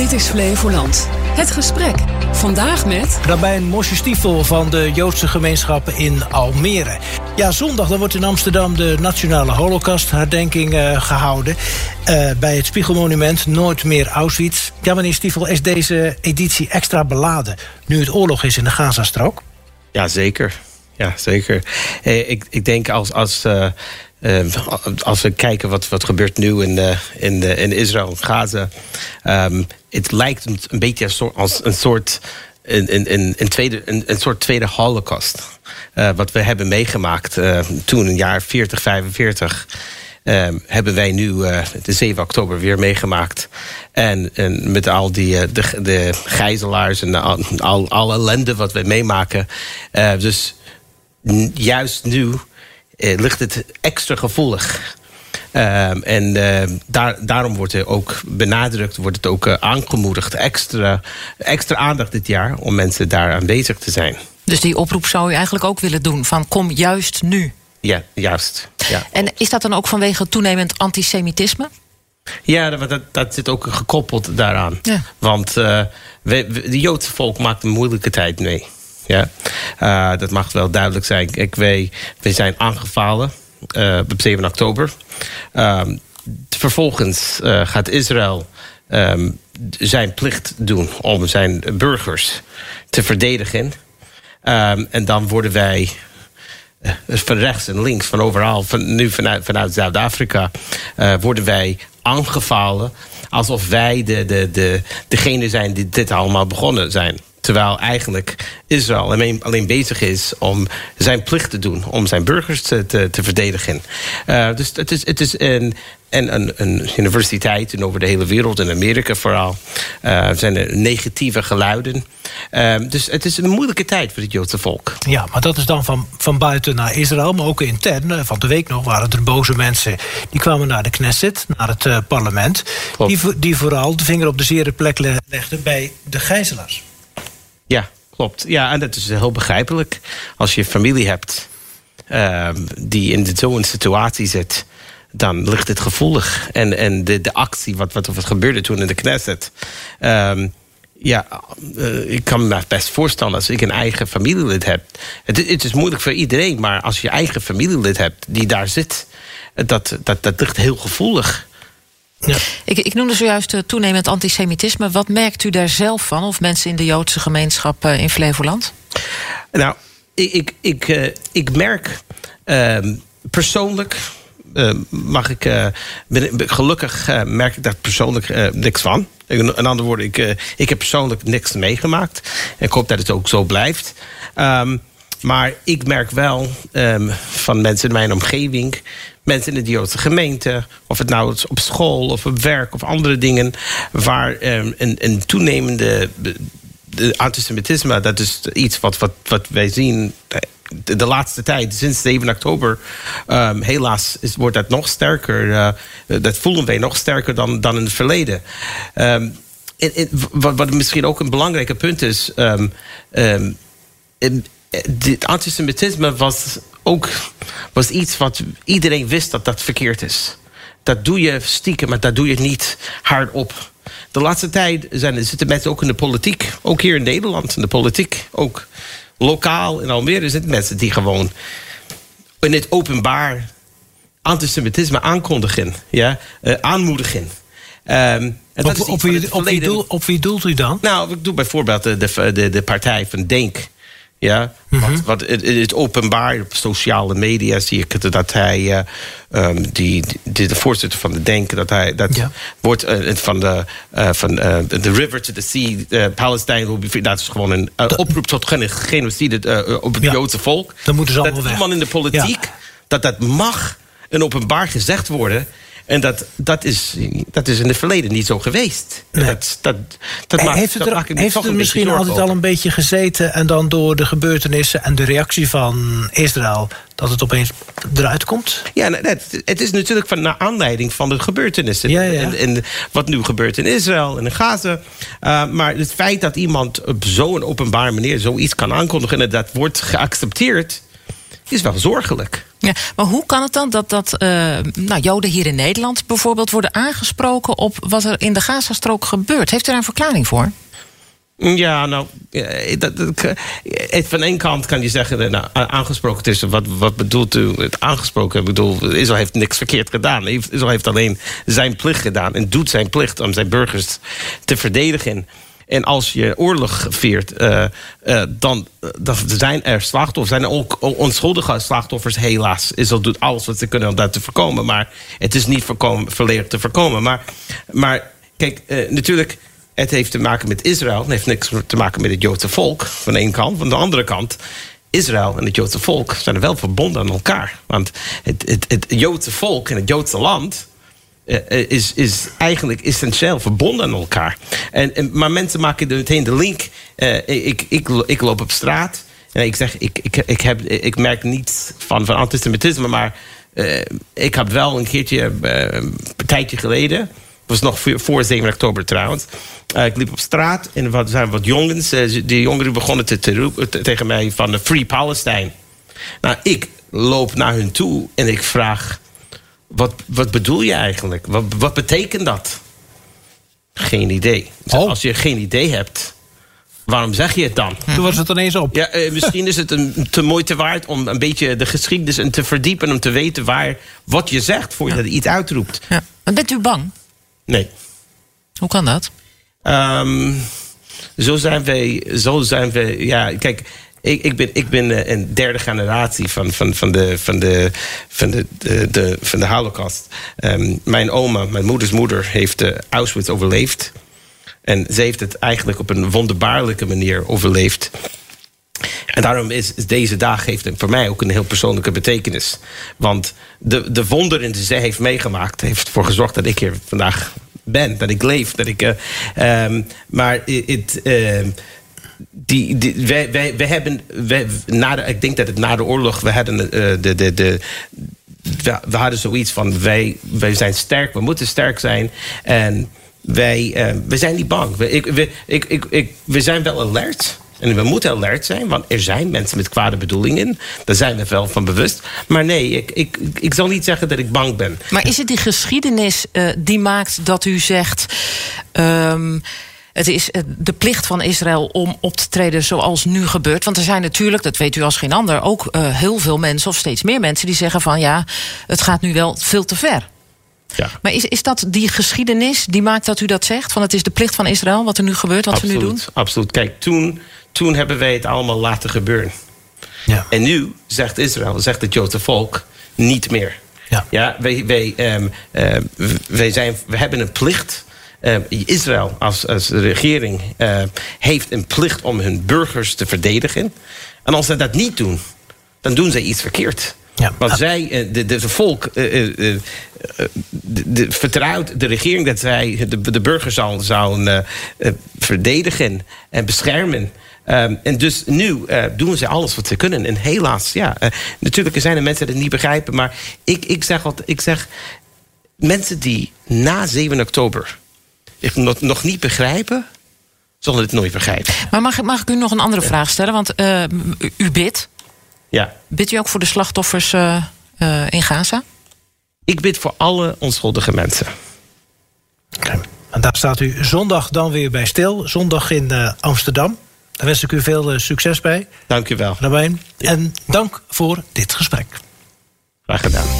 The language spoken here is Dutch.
Dit is Flevoland. Het gesprek. Vandaag met... Rabijn Mosje Stiefel van de Joodse gemeenschappen in Almere. Ja, zondag dan wordt in Amsterdam de Nationale Holocaustherdenking uh, gehouden. Uh, bij het Spiegelmonument Nooit meer Auschwitz. Ja, meneer Stiefel, is deze editie extra beladen... nu het oorlog is in de Gazastrook? Ja, zeker. Ja, zeker. Eh, ik, ik denk als... als uh, uh, als we kijken wat, wat gebeurt nu in, uh, in, in Israël, Gaza. Um, het lijkt een beetje als een soort, een, een, een, tweede, een, een soort tweede holocaust. Wat we hebben meegemaakt toen, in jaar 40, 45. Um, hebben wij nu de 7 oktober weer meegemaakt. En, en met al die de, de gijzelaars en al, al, alle ellende wat we meemaken. dus juist nu ligt het extra gevoelig. Uh, en uh, daar, daarom wordt er ook benadrukt, wordt het ook uh, aangemoedigd, extra, extra aandacht dit jaar om mensen daar aanwezig te zijn. Dus die oproep zou u eigenlijk ook willen doen: van kom juist nu. Ja, juist. Ja. En is dat dan ook vanwege toenemend antisemitisme? Ja, dat, dat zit ook gekoppeld daaraan. Ja. Want uh, we, we, de Joodse volk maakt een moeilijke tijd mee. Ja, uh, dat mag wel duidelijk zijn. Ik, wij, wij zijn aangevallen uh, op 7 oktober. Um, vervolgens uh, gaat Israël um, zijn plicht doen om zijn burgers te verdedigen. Um, en dan worden wij van rechts en links, van overal, van, nu vanuit, vanuit Zuid-Afrika, worden wij aangevallen alsof wij de, de, de, degene zijn die dit allemaal begonnen zijn. Terwijl eigenlijk Israël alleen, alleen bezig is om zijn plicht te doen. Om zijn burgers te, te, te verdedigen. Uh, dus het is, het is een, en een, een universiteit en over de hele wereld, in Amerika vooral, uh, zijn er negatieve geluiden. Uh, dus het is een moeilijke tijd voor het Joodse volk. Ja, maar dat is dan van, van buiten naar Israël, maar ook intern. Van de week nog waren er boze mensen die kwamen naar de Knesset, naar het uh, parlement. Die, die vooral de vinger op de zere plek legden bij de gijzelaars. Ja, klopt. Ja, en dat is heel begrijpelijk. Als je familie hebt uh, die in zo'n situatie zit, dan ligt het gevoelig. En, en de, de actie, wat, wat, wat gebeurde toen in de Knesset. Um, ja, uh, ik kan me best voorstellen als ik een eigen familielid heb. Het, het, is moeilijk voor iedereen, maar als je eigen familielid hebt die daar zit, dat, dat, dat ligt heel gevoelig. Ja. Ik, ik noemde zojuist uh, toenemend antisemitisme. Wat merkt u daar zelf van, of mensen in de Joodse gemeenschap uh, in Flevoland? Nou, ik, ik, ik, uh, ik merk ehm, persoonlijk. mag ik, ben, gelukkig merk ik daar persoonlijk niks van. In andere woorden, ik, ik heb persoonlijk niks meegemaakt. En ik hoop dat het ook zo blijft. Um, maar ik merk wel um, van mensen in mijn omgeving mensen in de Joodse gemeente, of het nou is op school of op werk of andere dingen, waar um, een, een toenemende de antisemitisme, dat is iets wat, wat, wat wij zien de, laatste tijd, sinds 7 oktober, um, helaas is, wordt dat nog sterker. Uh, dat voelen wij nog sterker dan, dan in het verleden. In, in, wat, misschien ook een belangrijke punt is. Um, het antisemitisme was ook was iets wat iedereen wist dat dat verkeerd is. Dat doe je stiekem, maar dat doe je niet hardop. De laatste tijd zijn, zitten mensen ook in de politiek. Ook hier in Nederland in de politiek. Ook lokaal in Almere zitten mensen die gewoon in het openbaar antisemitisme aankondigen. Ja? Uh, aanmoedigen. Um, op, op, wie, op, wie doel, op, wie, doelt u dan? Nou, ik doe bijvoorbeeld de, de, de partij van Denk. Ja, mm -hmm. wat, wat het, het, openbaar op sociale media zie ik dat hij, uh, um, die, die, de voorzitter van de Denken, dat hij dat ja. wordt uh, van de uh, van the river to the sea, Palestine, dat is gewoon een oproep tot genocide op het ja. Joodse volk. Dan moeten ze allemaal dat weg. in de politiek, ja. dat dat mag een openbaar gezegd worden. En dat, dat, is, dat is in het verleden niet zo geweest. Nee. Dat, dat, dat maakt, heeft het er, heeft het er misschien altijd al een beetje gezeten... en dan door de gebeurtenissen en de reactie van Israël... dat het opeens eruit komt? Ja, het, het is natuurlijk van naar aanleiding van de gebeurtenissen. Ja, ja. En, en, wat nu gebeurt in Israël en in Gaza. Uh, maar het feit dat iemand op zo'n openbare manier zoiets kan aankondigen... en dat wordt geaccepteerd is wel zorgelijk. Ja, maar hoe kan het dan dat, dat uh, nou, Joden hier in Nederland bijvoorbeeld worden aangesproken op wat er in de Gazastrook gebeurt? Heeft u daar een verklaring voor? Ja, nou, dat, dat, eh, van één kant kan je zeggen, nou, aangesproken tussen, wat, wat bedoelt u het aangesproken? Ik bedoel, Israël heeft niks verkeerd gedaan. Israël heeft alleen zijn plicht gedaan en doet zijn plicht om zijn burgers te verdedigen. En als je oorlog veert, uh, uh, dan, dan zijn er slachtoffers. zijn er ook onschuldige slachtoffers, helaas. Israël doet alles wat ze kunnen om dat te voorkomen. Maar het is niet voorkomen, te voorkomen. Maar, maar kijk, natuurlijk het heeft te maken met Israël. Het heeft niks te maken met het Joodse volk. Van de ene kant. Van de andere kant. Israël en het Joodse volk zijn wel verbonden aan elkaar. Want het, het, het Joodse volk en het Joodse land. Uh, is, is eigenlijk essentieel verbonden aan elkaar. En, en, maar mensen maken meteen de link. Uh, ik, ik, ik loop op straat. En ik zeg, ik, ik, ik, heb, ik merk niets van, van antisemitisme. Maar ik heb wel een keertje, een tijdje geleden was nog voor 7 oktober trouwens. Ik liep op straat en er zijn wat jongens. Uh, die jongeren begonnen te, te tegen mij van de Free Palestine. Nou, ik loop naar hun toe en ik vraag... Wat, wat bedoel je eigenlijk? Wat, wat betekent dat? Geen idee. Oh. Als je geen idee hebt... Waarom zeg je het dan? Toen was het ineens op. Ja, uh, misschien is het een te mooi te waard om een beetje de geschiedenis en te verdiepen. Om te weten waar, wat je zegt voordat je iets uitroept. Ja. Maar bent u bang? Nee. Hoe kan dat? Um, zo zijn wij, zo zijn we. Ja, kijk, ik, ik, ben, ik ben een derde generatie van, van, van, de, van, de, van, de, de, de van de Holocaust. Um, mijn oma, mijn moeders moeder, heeft uh, Auschwitz overleefd. En ze heeft het eigenlijk op een wonderbaarlijke manier overleefd. En daarom is, deze dag heeft voor mij ook een heel persoonlijke betekenis. Want de, de wonderen die zij heeft meegemaakt, heeft ervoor gezorgd dat ik hier vandaag ben, dat ik leef. Dat ik, uh, um, maar het. Uh, die, hebben, na ik denk dat het na de oorlog, we hadden, uh, de, de, de, we, hadden zoiets van: wij, wij zijn sterk, we moeten sterk zijn. En wij, we zijn niet bang. We, ik, ik, ik, we zijn wel alert. En we moeten alert zijn, want er zijn mensen met kwade bedoelingen. Daar zijn we wel van bewust. Maar nee, ik, ik, ik zal niet zeggen dat ik bang ben. Maar is het die geschiedenis uh, die maakt dat u zegt. Um, het is eh, de plicht van Israël om op te treden zoals nu gebeurt. Want er zijn natuurlijk, dat weet u als geen ander, ook uh, heel veel mensen, of steeds meer mensen, die zeggen van ja, het gaat nu wel veel te ver. Ja. Maar is, is dat die geschiedenis die maakt dat u dat zegt? Van het is de plicht van Israël wat er nu gebeurt, wat absoluut, we nu doen? Absoluut. Kijk, toen toen hebben wij het allemaal laten gebeuren. Ja. En nu zegt Israël, zegt het Joodse volk, niet meer. Ja. Ja, wij, wij, um, uh, wij, zijn, we hebben een plicht. Uh, Israël als, als regering uh, heeft een plicht om hun burgers te verdedigen. En als ze dat niet doen, dan doen ze iets verkeerd. Ja. Want zij, eh, de, de, de volk, de, vertrouwt de regering dat zij de, de burgers zou verdedigen en beschermen. Um, en dus nu uh, doen ze alles wat ze kunnen. En helaas, ja, uh, natuurlijk zijn er mensen die het niet begrijpen. Maar ik, ik, zeg altijd, ik zeg, mensen die na 7 oktober het nog, nog niet begrijpen, zullen het nooit begrijpen. Maar mag, mag ik u nog een andere vraag stellen? Want uh, u, u bidt. Ja. Bidt u ook voor de slachtoffers in Gaza? Ik bid voor alle onschuldige mensen. Okay. En daar staat u zondag dan weer bij stil. Zondag in Amsterdam. Daar wens ik u veel succes bij. Dank u wel. Rabijn. En dank voor dit gesprek. Graag gedaan.